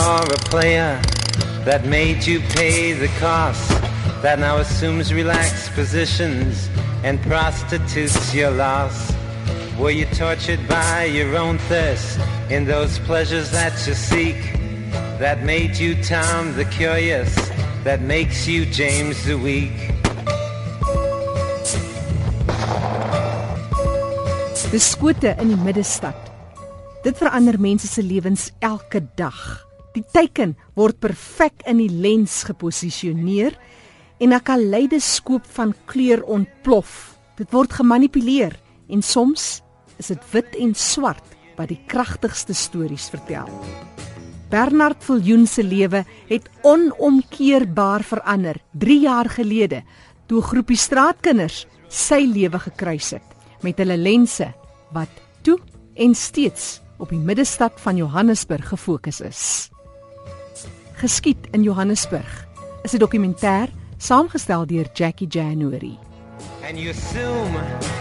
A a player that made you pay the cost? That now assumes relaxed positions and prostitutes your loss? Were you tortured by your own thirst in those pleasures that you seek? That made you Tom the Curious, that makes you James the Weak? Dis skote in die middestad. Dit verander mense se lewens elke dag. Die teiken word perfek in die lens geposisioneer en 'n kaleidoskoop van kleur ontplof. Dit word gemanipuleer en soms is dit wit en swart wat die kragtigste stories vertel. Bernard Viljoen se lewe het onomkeerbaar verander 3 jaar gelede toe 'n groepie straatkinders sy lewe gekruis het met hulle lense wat toe en steeds op die middestad van Johannesburg gefokus is. Geskied in Johannesburg is 'n dokumentêr saamgestel deur Jackie January. And you assume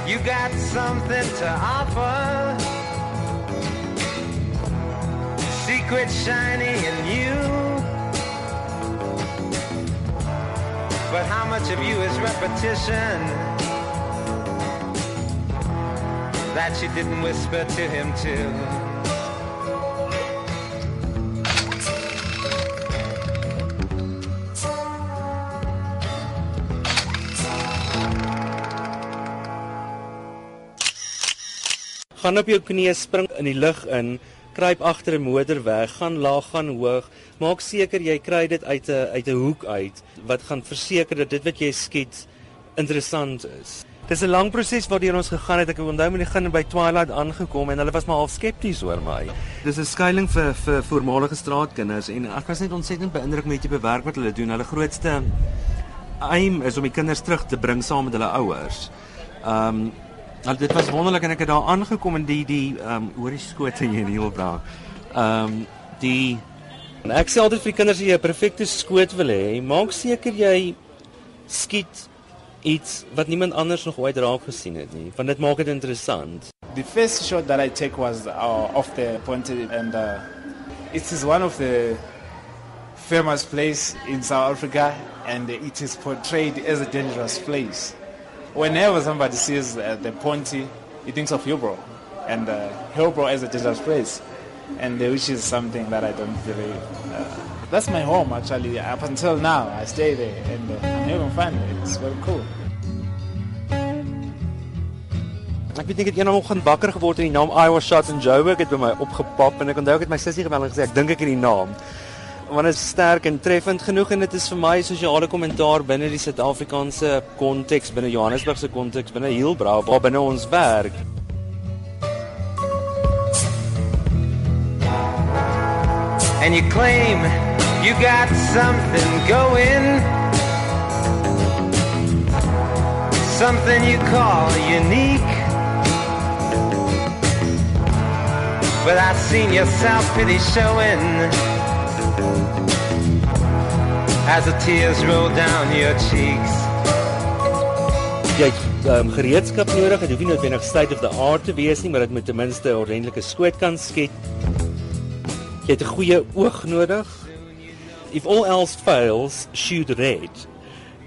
you got something to offer. Secret shiny in you. But how much of you is repetition? That you didn't whisper to him too. Gaan op jou knieë spring in die lug in, kruip agter 'n motor weg, gaan laag, gaan hoog, maak seker jy kry dit uit 'n uit 'n hoek uit wat gaan verseker dat dit wat jy skiet interessant is. Dis 'n lang proses waardeur ons gegaan het. Ek onthou met die begin by Twilight aangekom en hulle was maar half skepties oor my. Dis 'n skuilings vir vir voormalige straatkinders en ek was net ontsettend beïndruk met die bewerk wat hulle doen. Hulle grootste aim is om die kinders terug te bring saam met hulle ouers. Um Nou dit was wonderlik en ek het daar aangekom en die die ehm um, hoor die skote hier in Hielbra. Ehm um, die en ek sê altyd vir die kinders as jy 'n perfekte skoot wil hê, maak seker jy skiet iets wat niemand anders nog ooit raak gesien het nie, want dit maak dit interessant. The first shot that I take was uh, off the point and uh, it is one of the famous place in South Africa and it is portrayed as a dangerous place. Whenever somebody sees uh, the Ponty, he thinks of Hillbrow. And uh, Hillbrow is a dangerous place, and uh, which is something that I don't believe. Uh, that's my home, actually. Up until now, I stay there, and uh, I'm having fun. It's very cool. Ek weet ek het eendag gaan bakker geword in die naam Iowa Shots in Joburg het by my opgepop en ek onthou ek het my sussie gebel en gesê ek dink ek het die naam want dit is sterk en treffend genoeg en dit is vir my sosiale kommentaar binne die Suid-Afrikaanse konteks, binne Johannesburg se konteks, binne Hielbra waar binne ons werk. And you claim you got something going. Something you call unique. But I seen your self-pity showing as the tears roll down your cheeks. Jy het um, gereedskap nodig. Dit hoef nie noodwendig state of the art te wees nie, maar dit moet ten minste 'n ordentlike skoot kan skiet. Jy het 'n goeie oog nodig. If all else fails, shoot red.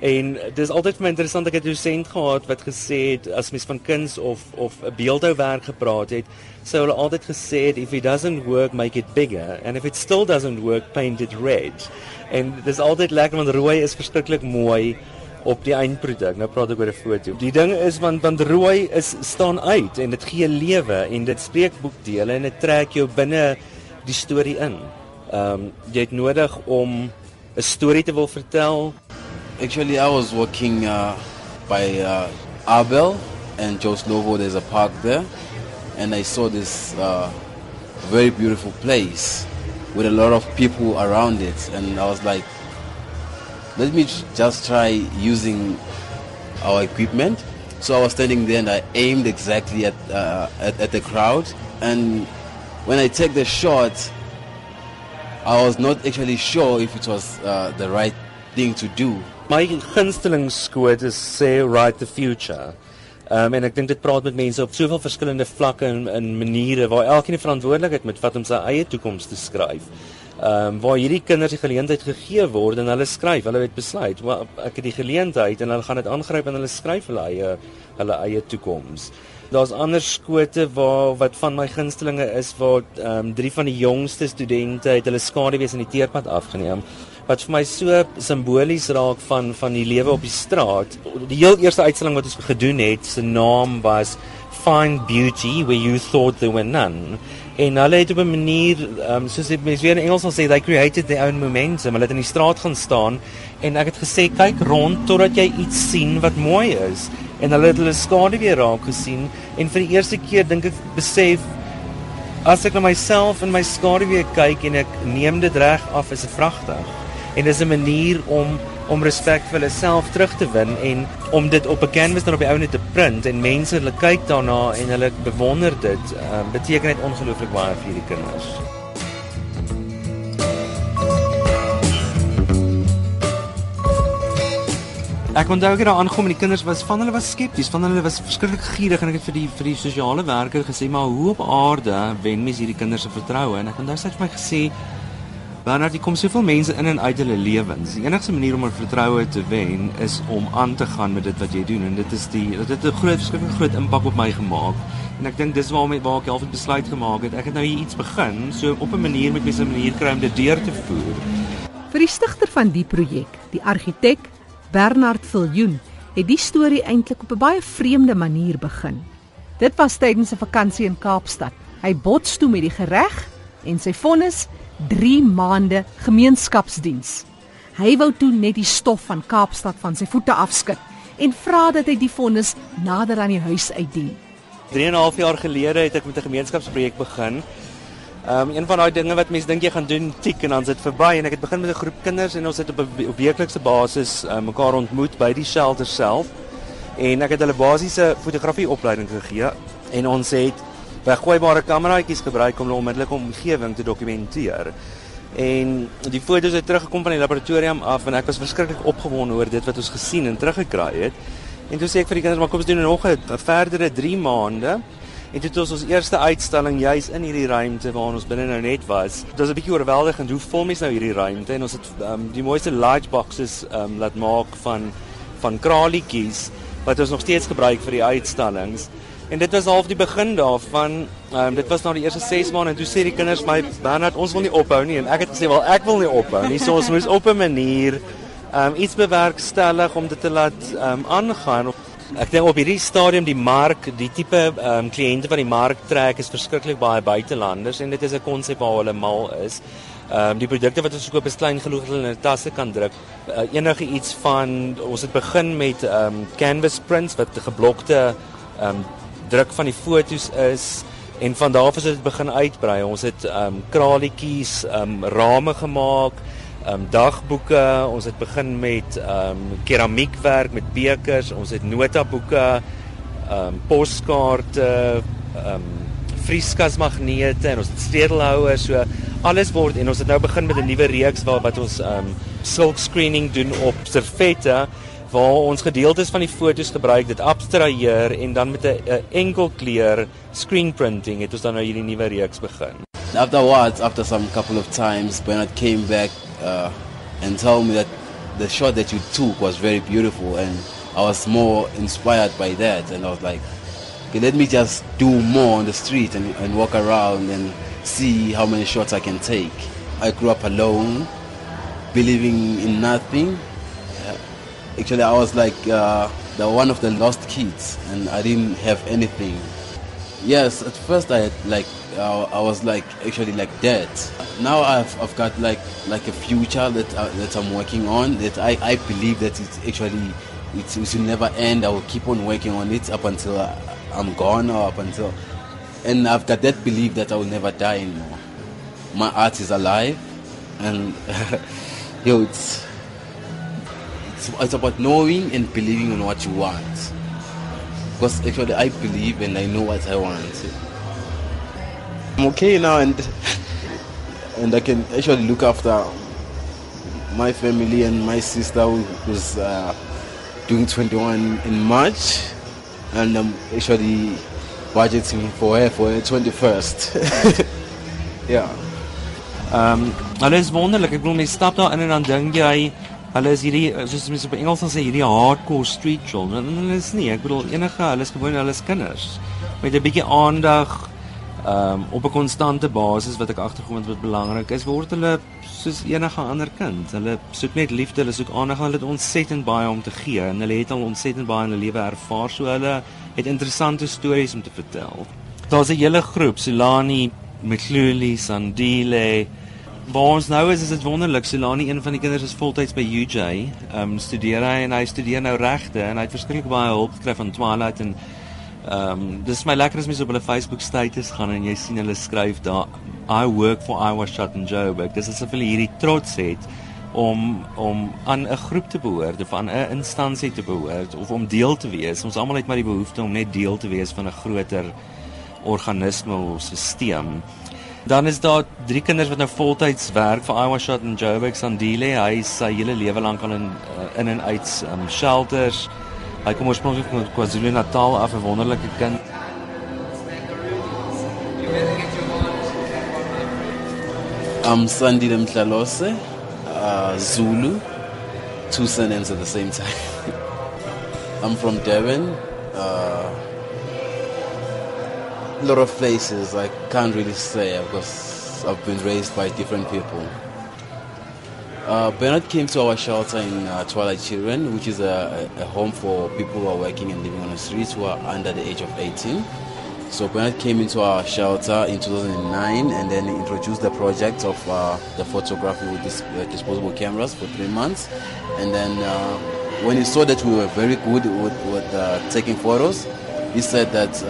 En dis altyd vir my interessant ek het 'n dosent gehad wat gesê het as mens van kuns of of 'n beeldhouwerk gepraat het, sou hulle altyd gesê het if it doesn't work, make it bigger and if it still doesn't work, paint it red. En dis altyd lekker want rooi is verskriklik mooi op die eindproduk. Nou praat ek oor 'n foto. Die ding is want want rooi is staan uit en dit gee lewe en dit spreek boekdele en dit trek jou binne die storie in. Ehm um, jy het nodig om 'n storie te wil vertel. Actually, I was walking uh, by uh, Abel and Jos Novo. There's a park there, and I saw this uh, very beautiful place with a lot of people around it, and I was like, let me just try using our equipment. So I was standing there and I aimed exactly at, uh, at, at the crowd. And when I take the shot, I was not actually sure if it was uh, the right thing to do my gunsteling skoot is say right the future. Um, en ek dink dit praat met mense op soveel verskillende vlakke en in maniere waar elkeen verantwoordelikheid met wat om sy eie toekoms te skryf. Ehm um, waar hierdie kinders die geleentheid gegee word en hulle skryf, hulle het besluit, maar ek het die geleentheid en hulle gaan dit aangryp en hulle skryf hulle eie hulle eie toekoms. Daar's ander skote waar wat van my gunstelinge is waar ehm um, drie van die jongste studente het hulle skaduwees in die teerpad afgeneem wat vir my so simbolies raak van van die lewe op die straat. Die heel eerste uitstalling wat ons gedoen het, se naam was Find Beauty Where You Thought There Were None. En hulle het op 'n manier, um, soos dit mense weer in Engels sal sê, they created their own momentum. Hulle het in die straat gaan staan en ek het gesê kyk rond totdat jy iets sien wat mooi is. En hulle het hulle skade weer raak gesien en vir die eerste keer dink ek besef as ek na myself en my skade weer kyk en ek neem dit reg af is dit vragtig en dis 'n manier om om respek vir hulle self terug te win en om dit op 'n canvas dan op die ouene te print en mense hulle kyk daarna en hulle bewonder dit uh, beteken dit ongelooflik baie vir hierdie kinders. Ek onthou ek het daar aangekom en die kinders was van hulle was skepties, van hulle was verskriklik gierig en ek het vir die vir die sosiale werker gesê maar hoe op aarde wen mens hierdie kinders se vertroue en ek onthou sy het vir my gesê Bernard, hier kom soveel mense in en uit hulle lewens. Die enigste manier om hulle vertroue te wen is om aan te gaan met dit wat jy doen en dit is die dit het 'n groot verskriklik groot impak op my gemaak. En ek dink dis waarom waar ek half 'n besluit gemaak het. Ek het nou hier iets begin, so op 'n manier met 'n manier kry om dit deur te voer. Vir die stigter van die projek, die argitek Bernard Viljoen, het die storie eintlik op 'n baie vreemde manier begin. Dit was tydens 'n vakansie in Kaapstad. Hy bots toe met die gereg en sy vonnis 3 maande gemeenskapsdiens. Hy wou toe net die stof van Kaapstad van sy voete afskud en vra dat hy die vonnis nader aan die huis uitdien. 3 en 'n half jaar gelede het ek met 'n gemeenskapsprojek begin. Um een van daai dinge wat mense dink jy gaan doen, tik en dan sit verby en ek het begin met 'n groep kinders en ons het op 'n weeklikse basis uh, mekaar ontmoet by die shelter self. En ek het hulle basiese fotografie opleiding gegee en ons het weggooibare kameraatjies gebruik om 'n onmiddellike omgewing te dokumenteer. En die foto's het teruggekom van die laboratorium af en ek was verskriklik opgewonde oor dit wat ons gesien en teruggekry het. En toe sê ek vir die kinders, maar kom ons doen nog 'n verdere 3 maande. En dit was ons eerste uitstalling juis in hierdie ruimte waar ons binne nou net was. Dit was 'n bietjie oorweldigend hoe vol mense nou hierdie ruimte en ons het um, die mooiste large boxes um, laat maak van van kralietjies wat ons nog steeds gebruik vir die uitstallings. En dit was half die begin daarvan. Ehm um, dit was nou die eerste 6 maande en toe sê die kinders my Bernard ons wil nie ophou nie en ek het gesê wel ek wil nie ophou nie. So ons moes op 'n manier ehm um, iets bewerkstellig om dit te laat ehm um, aangaan. Ek dink op hierdie stadium die mark, die tipe ehm um, kliënte wat die mark trek is verskriklik baie buitelanders en dit is 'n konsep waar hulle mal is. Ehm um, die produkte wat ons koop is klein genoeg dat hulle in 'n tasse kan druk. Uh, enige iets van ons het begin met ehm um, canvas prints wat geblokte ehm um, druk van die fotos is en van daar af het dit begin uitbrei. Ons het ehm um, kralietjies, ehm um, rame gemaak, ehm um, dagboeke, ons het begin met ehm um, keramiekwerk met bekers, ons het notaboeke, ehm um, poskaarte, ehm um, vrieskasmagnete en ons het stedelhouers, so alles word en ons het nou begin met 'n nuwe reeks waar wat ons ehm um, silk screening doen op servette waar ons gedeeltes van die fotos gebruik, dit abstraheer en dan met 'n enkel kleur screen printing het ons dan nou hierdie nuwe reeks begin. Afterwards, after some couple of times, Bernard came back uh, and told me that the shot that you took was very beautiful and I was more inspired by that and I was like, okay, let me just do more on the street and, and walk around and see how many shots I can take. I grew up alone, believing in nothing Actually, I was like uh, the one of the lost kids, and I didn't have anything. Yes, at first I had like uh, I was like actually like dead. Now I've, I've got like like a future that uh, that I'm working on. That I, I believe that it's actually it will never end. I will keep on working on it up until I'm gone or up until, and I've got that belief that I will never die anymore. My art is alive, and yo, it's it's, it's about knowing and believing in what you want. Because actually, I believe and I know what I want. I'm okay now, and and I can actually look after my family and my sister who was uh, doing 21 in March. and I'm actually budgeting for her for her 21st. yeah. Um, hulle is wonderlik. Ek bedoel mense stap daar in en dan dink jy hulle is hierdie soos mense op Engels sê hierdie hardcore street children. En hulle is nie. Ek bedoel enige hulle is gewoon hulle is kinders met 'n bietjie aandag um, op 'n konstante basis wat ek agtergekom het wat belangrik is word hulle soos enige ander kind. Hulle soek net liefde, hulle soek aandag, hulle het ontsettend baie om te gee en hulle het al ontsettend baie in hulle lewe ervaar. So hulle het interessante stories om te vertel. Daar's 'n hele groep, Silani, Mkluli, Sandile, Waar ons nou is, is dit wonderlik. Solani, een van die kinders is voltyds by UJ. Ehm um, studeer hy en hy studeer nou regte en hy het verskriklik baie hulp gekry van Twilight en ehm um, dis my lekker as mens op hulle Facebook status gaan en jy sien hulle skryf daar I work for I was shot in Joburg. Dis asof hulle hierdie trots het om om aan 'n groep te behoort of aan 'n instansie te behoort of om deel te wees. Ons almal het maar die behoefte om net deel te wees van 'n groter organisme of stelsel. Dan is daar drie kinders wat nou voltyds werk vir Iowa Shot en Joburg Sandile. Hy is sy hele lewe lank al in uh, in en uit um, shelters. Hy kom oorspronklik van KwaZulu-Natal af, 'n wonderlike kind. I'm Sandile Mhlalose, uh, Zulu, two surnames at the same time. I'm from Durban. Uh, a lot of places I can't really say because I've been raised by different people. Uh, Bernard came to our shelter in uh, Twilight Children, which is a, a, home for people who are working and living on the streets who are under the age of 18. So Bernard came into our shelter in 2009 and then introduced the project of uh, the photography with dis- uh, disposable cameras for three months. And then uh, when he saw that we were very good with, with uh, taking photos, he said that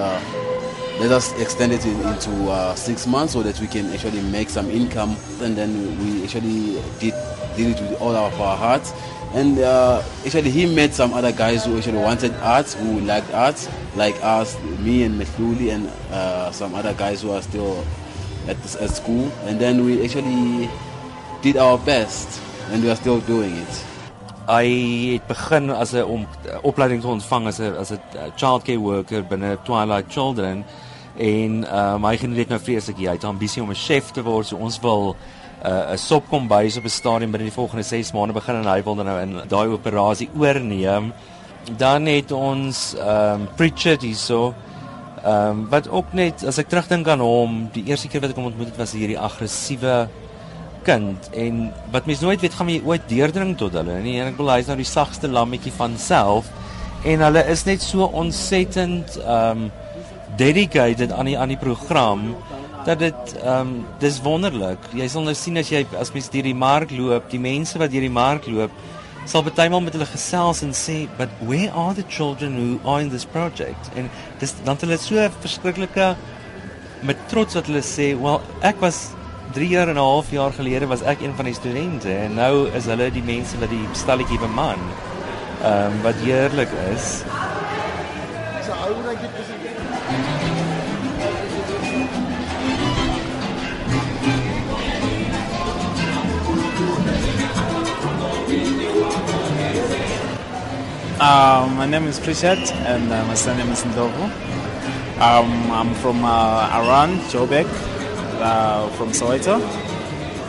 let us extend it into uh, six months so that we can actually make some income. And then we actually did, did it with all of our hearts. And uh, actually, he met some other guys who actually wanted art, who liked art, like us, me and Methuli, and uh, some other guys who are still at, at school. And then we actually did our best, and we are still doing it. Hy het begin as 'n opleiding te ontvang as 'n as 'n childcare worker binne Twilight Children en um, hy geniet nou vreeslik hy het ambisie om 'n chef te word so ons wil uh, 'n uh, sopkombuis op 'n stadium binne die volgende 6 maande begin en hy wil dan nou in daai operasie oorneem. Dan het ons um Pritchard hierso um wat ook net as ek terugdink aan hom die eerste keer wat ek hom ontmoet het was hierdie aggressiewe kind. En wat mens nooit weet gaan jy ooit deurdring tot hulle nie. En ek wil hy's nou die sagste lammetjie van self. En hulle is net so ontsettend um dedicated aan die aan die program dat dit ehm um, dis wonderlik. Jy sal nou sien as jy as mens deur die mark loop, die mense wat deur die mark loop, sal maal met hulle gesels en sê, "But where are the children who are in this project?" En dis dan hulle so verskriklike met trots wat hulle sê, "Well, ek was 3 jaar en 'n half jaar gelede was ek een van die studente en nou is hulle die mense wat die stalletjie beman." Ehm um, wat heerlik is. How would I get this Uh, my name is Prichat and uh, my surname is Ndovo. Um, I'm from uh, Aran, Joburg, uh, from Soweto.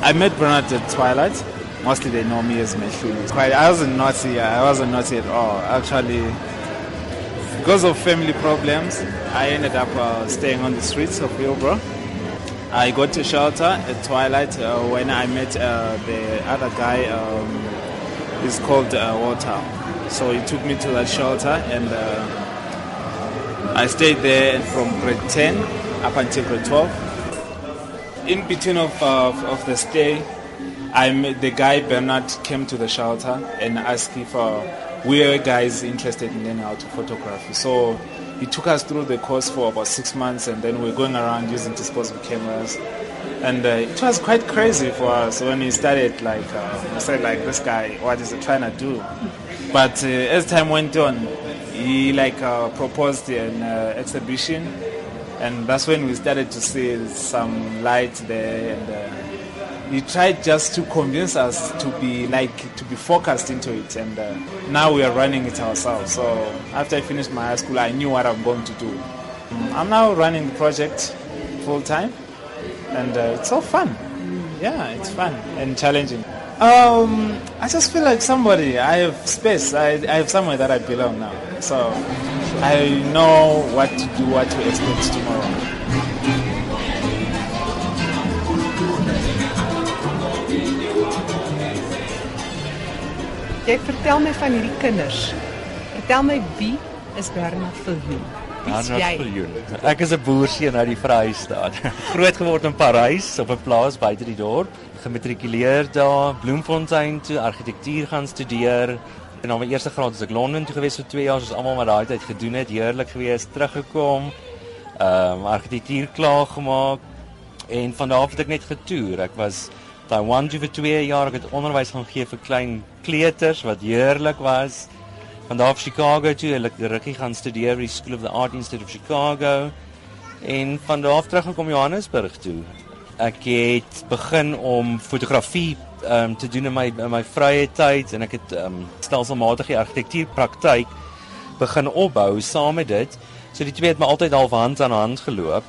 I met Bernard at Twilight. Mostly they know me as Meshulu. Quite, I wasn't naughty. I wasn't naughty at all. Actually, because of family problems, I ended up uh, staying on the streets of Hillbrow. I got to shelter at Twilight uh, when I met uh, the other guy. Um, he's called uh, Walter. So he took me to that shelter and uh, I stayed there from grade 10 up until grade 12. In between of, of the stay, I met the guy Bernard came to the shelter and asked if we were guys interested in learning how to photography. So he took us through the course for about six months and then we we're going around using disposable cameras. And uh, it was quite crazy for us when he started like, uh, said like, this guy, what is he trying to do? But uh, as time went on, he like uh, proposed an uh, exhibition, and that's when we started to see some light there, and he tried just to convince us to be like to be focused into it and uh, now we are running it ourselves. So after i finished my high school i knew what i'm going to do. I'm now running the project full time and uh, it's all fun. Yeah it's fun and challenging. Um, i just feel like somebody i have space. I, I have somewhere that i belong now. So i know what to do what to expect tomorrow Jy vertel my van hierdie kinders. Vertel my wie is Bernard Viljoen? Bernard Viljoen. Ek is 'n boerseun uit die Vrystaat. Groot geword in Parys op 'n plaas buite die dorp. Gematrikuleer daar, Bloemfontein toe argitektuur gaan studeer. En na my eerste graad is ek Londen toe gewees vir 2 jaar, soos almal wat daai tyd gedoen het, heerlik geweest, teruggekom. Ehm um, argitektuur klaar gemaak en van daar af het ek net getoer. Ek was Taiwan toe vir 2 jaar, ek het onderwys gaan gee vir klein kleuters wat heerlik was. Van daar af Chicago toe, ek rukkie gaan studeer by die School of the Art Institute of Chicago en van daar af teruggekom Johannesburg toe. Ek het begin om fotografie um, te doen in my in my vrye tyd en ek het um, stelselmatige argitektuurpraktyk begin opbou saam met dit. So die twee het my altyd half hand aan hand geloop.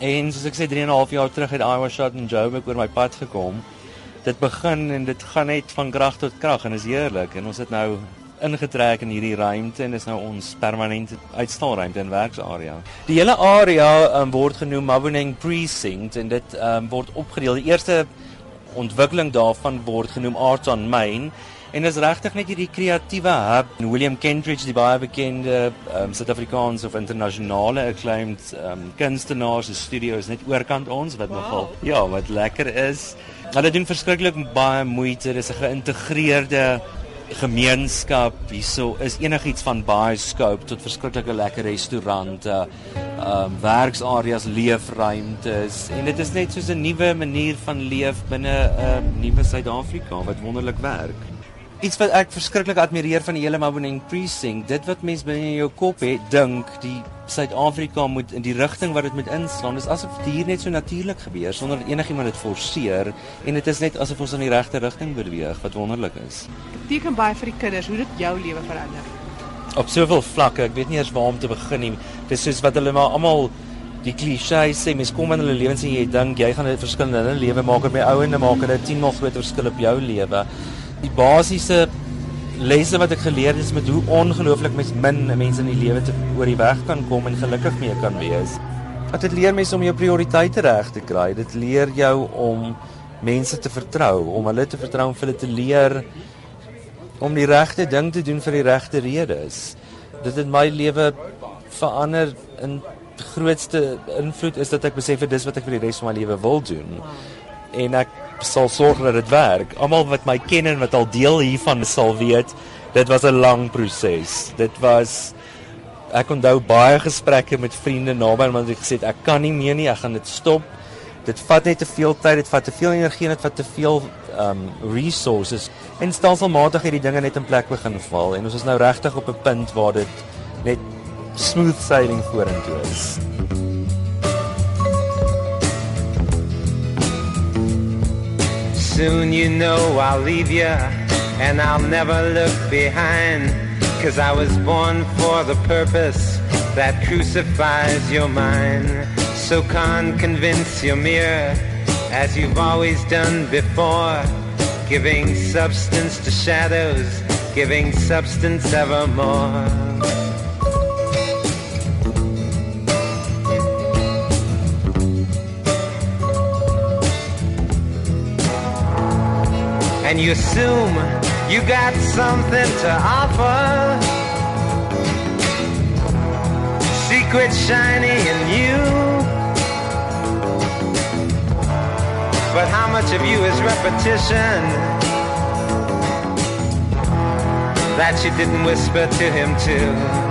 En soos ek sê 3 en 'n half jaar terug het Iowa Shot en Joburg oor my pad gekom dit begin en dit gaan net van krag tot krag en is heerlik en ons het nou ingetrek in hierdie ruimte en is nou ons permanente uitstalruimte en werksarea. Die hele area um, word genoem Maboneng Precinct en dit um, word opgedeel. Die eerste ontwikkeling daarvan word genoem Arts on Main en is regtig net hierdie kreatiewe hub. William Kentridge, die baie bekende um, Suid-Afrikaanse of internasionale acclaimed um, kunstenaar se studio is net oorkant ons wat wow. nogal ja, wat lekker is. Hulle doen verskriklik baie moeite. Dis 'n geïntegreerde gemeenskap. Hierso is enigiets van baie scope tot verskriklike lekker restaurante, ehm um, werksareas, leefruimtes en dit is net soos 'n nuwe manier van leef binne 'n uh, nuwe Suid-Afrika wat wonderlik werk iets wat ek verskriklik admireer van die hele Maboneng precinct, dit wat mense binne in jou kop het, dink die Suid-Afrika moet in die rigting wat dit moet inslaan. Dit is asof dit hier net so natuurlik gebeur sonder dat enigiemand dit forceer en dit is net asof ons in die regte rigting beweeg wat wonderlik is. Dit teken baie vir die kinders hoe dit jou lewe verander. Op soveel vlakke, ek weet nie eers waar om te begin nie. Dis soos wat hulle maar almal die klise sê mens kom in hulle lewens en jy dink jy gaan 'n verskil in hulle lewe maak en by ouene maak dit 10 mal groter verskil op jou lewe die basiese lesse wat ek geleer het is met hoe ongelooflik mens min mense in die lewe te oor die weg kan kom en gelukkig mee kan wees. Wat dit leer mense om jou prioriteite reg te kry. Dit leer jou om mense te vertrou, om hulle te vertrou om vir hulle te leer om die regte ding te doen vir die regte redes. Dit het my lewe verander in grootste invloed is dat ek besef het dis wat ek vir die res van my lewe wil doen. En ek sal sorg dat dit werk. Almal wat my ken en wat al deel hiervan sal weet, dit was 'n lang proses. Dit was ek onthou baie gesprekke met vriende naby want ek gesê ek kan nie meer nie, ek gaan dit stop. Dit vat net te veel tyd, dit vat te veel energie en dit vat te veel um resources. En stelselmatig het die dinge net in plek begin val en ons is nou regtig op 'n punt waar dit net smooth sailing vorentoe is. Soon you know I'll leave you and I'll never look behind. Cause I was born for the purpose that crucifies your mind. So can't convince your mirror as you've always done before. Giving substance to shadows, giving substance evermore. And you assume you got something to offer. Secret shiny in you. But how much of you is repetition that you didn't whisper to him too?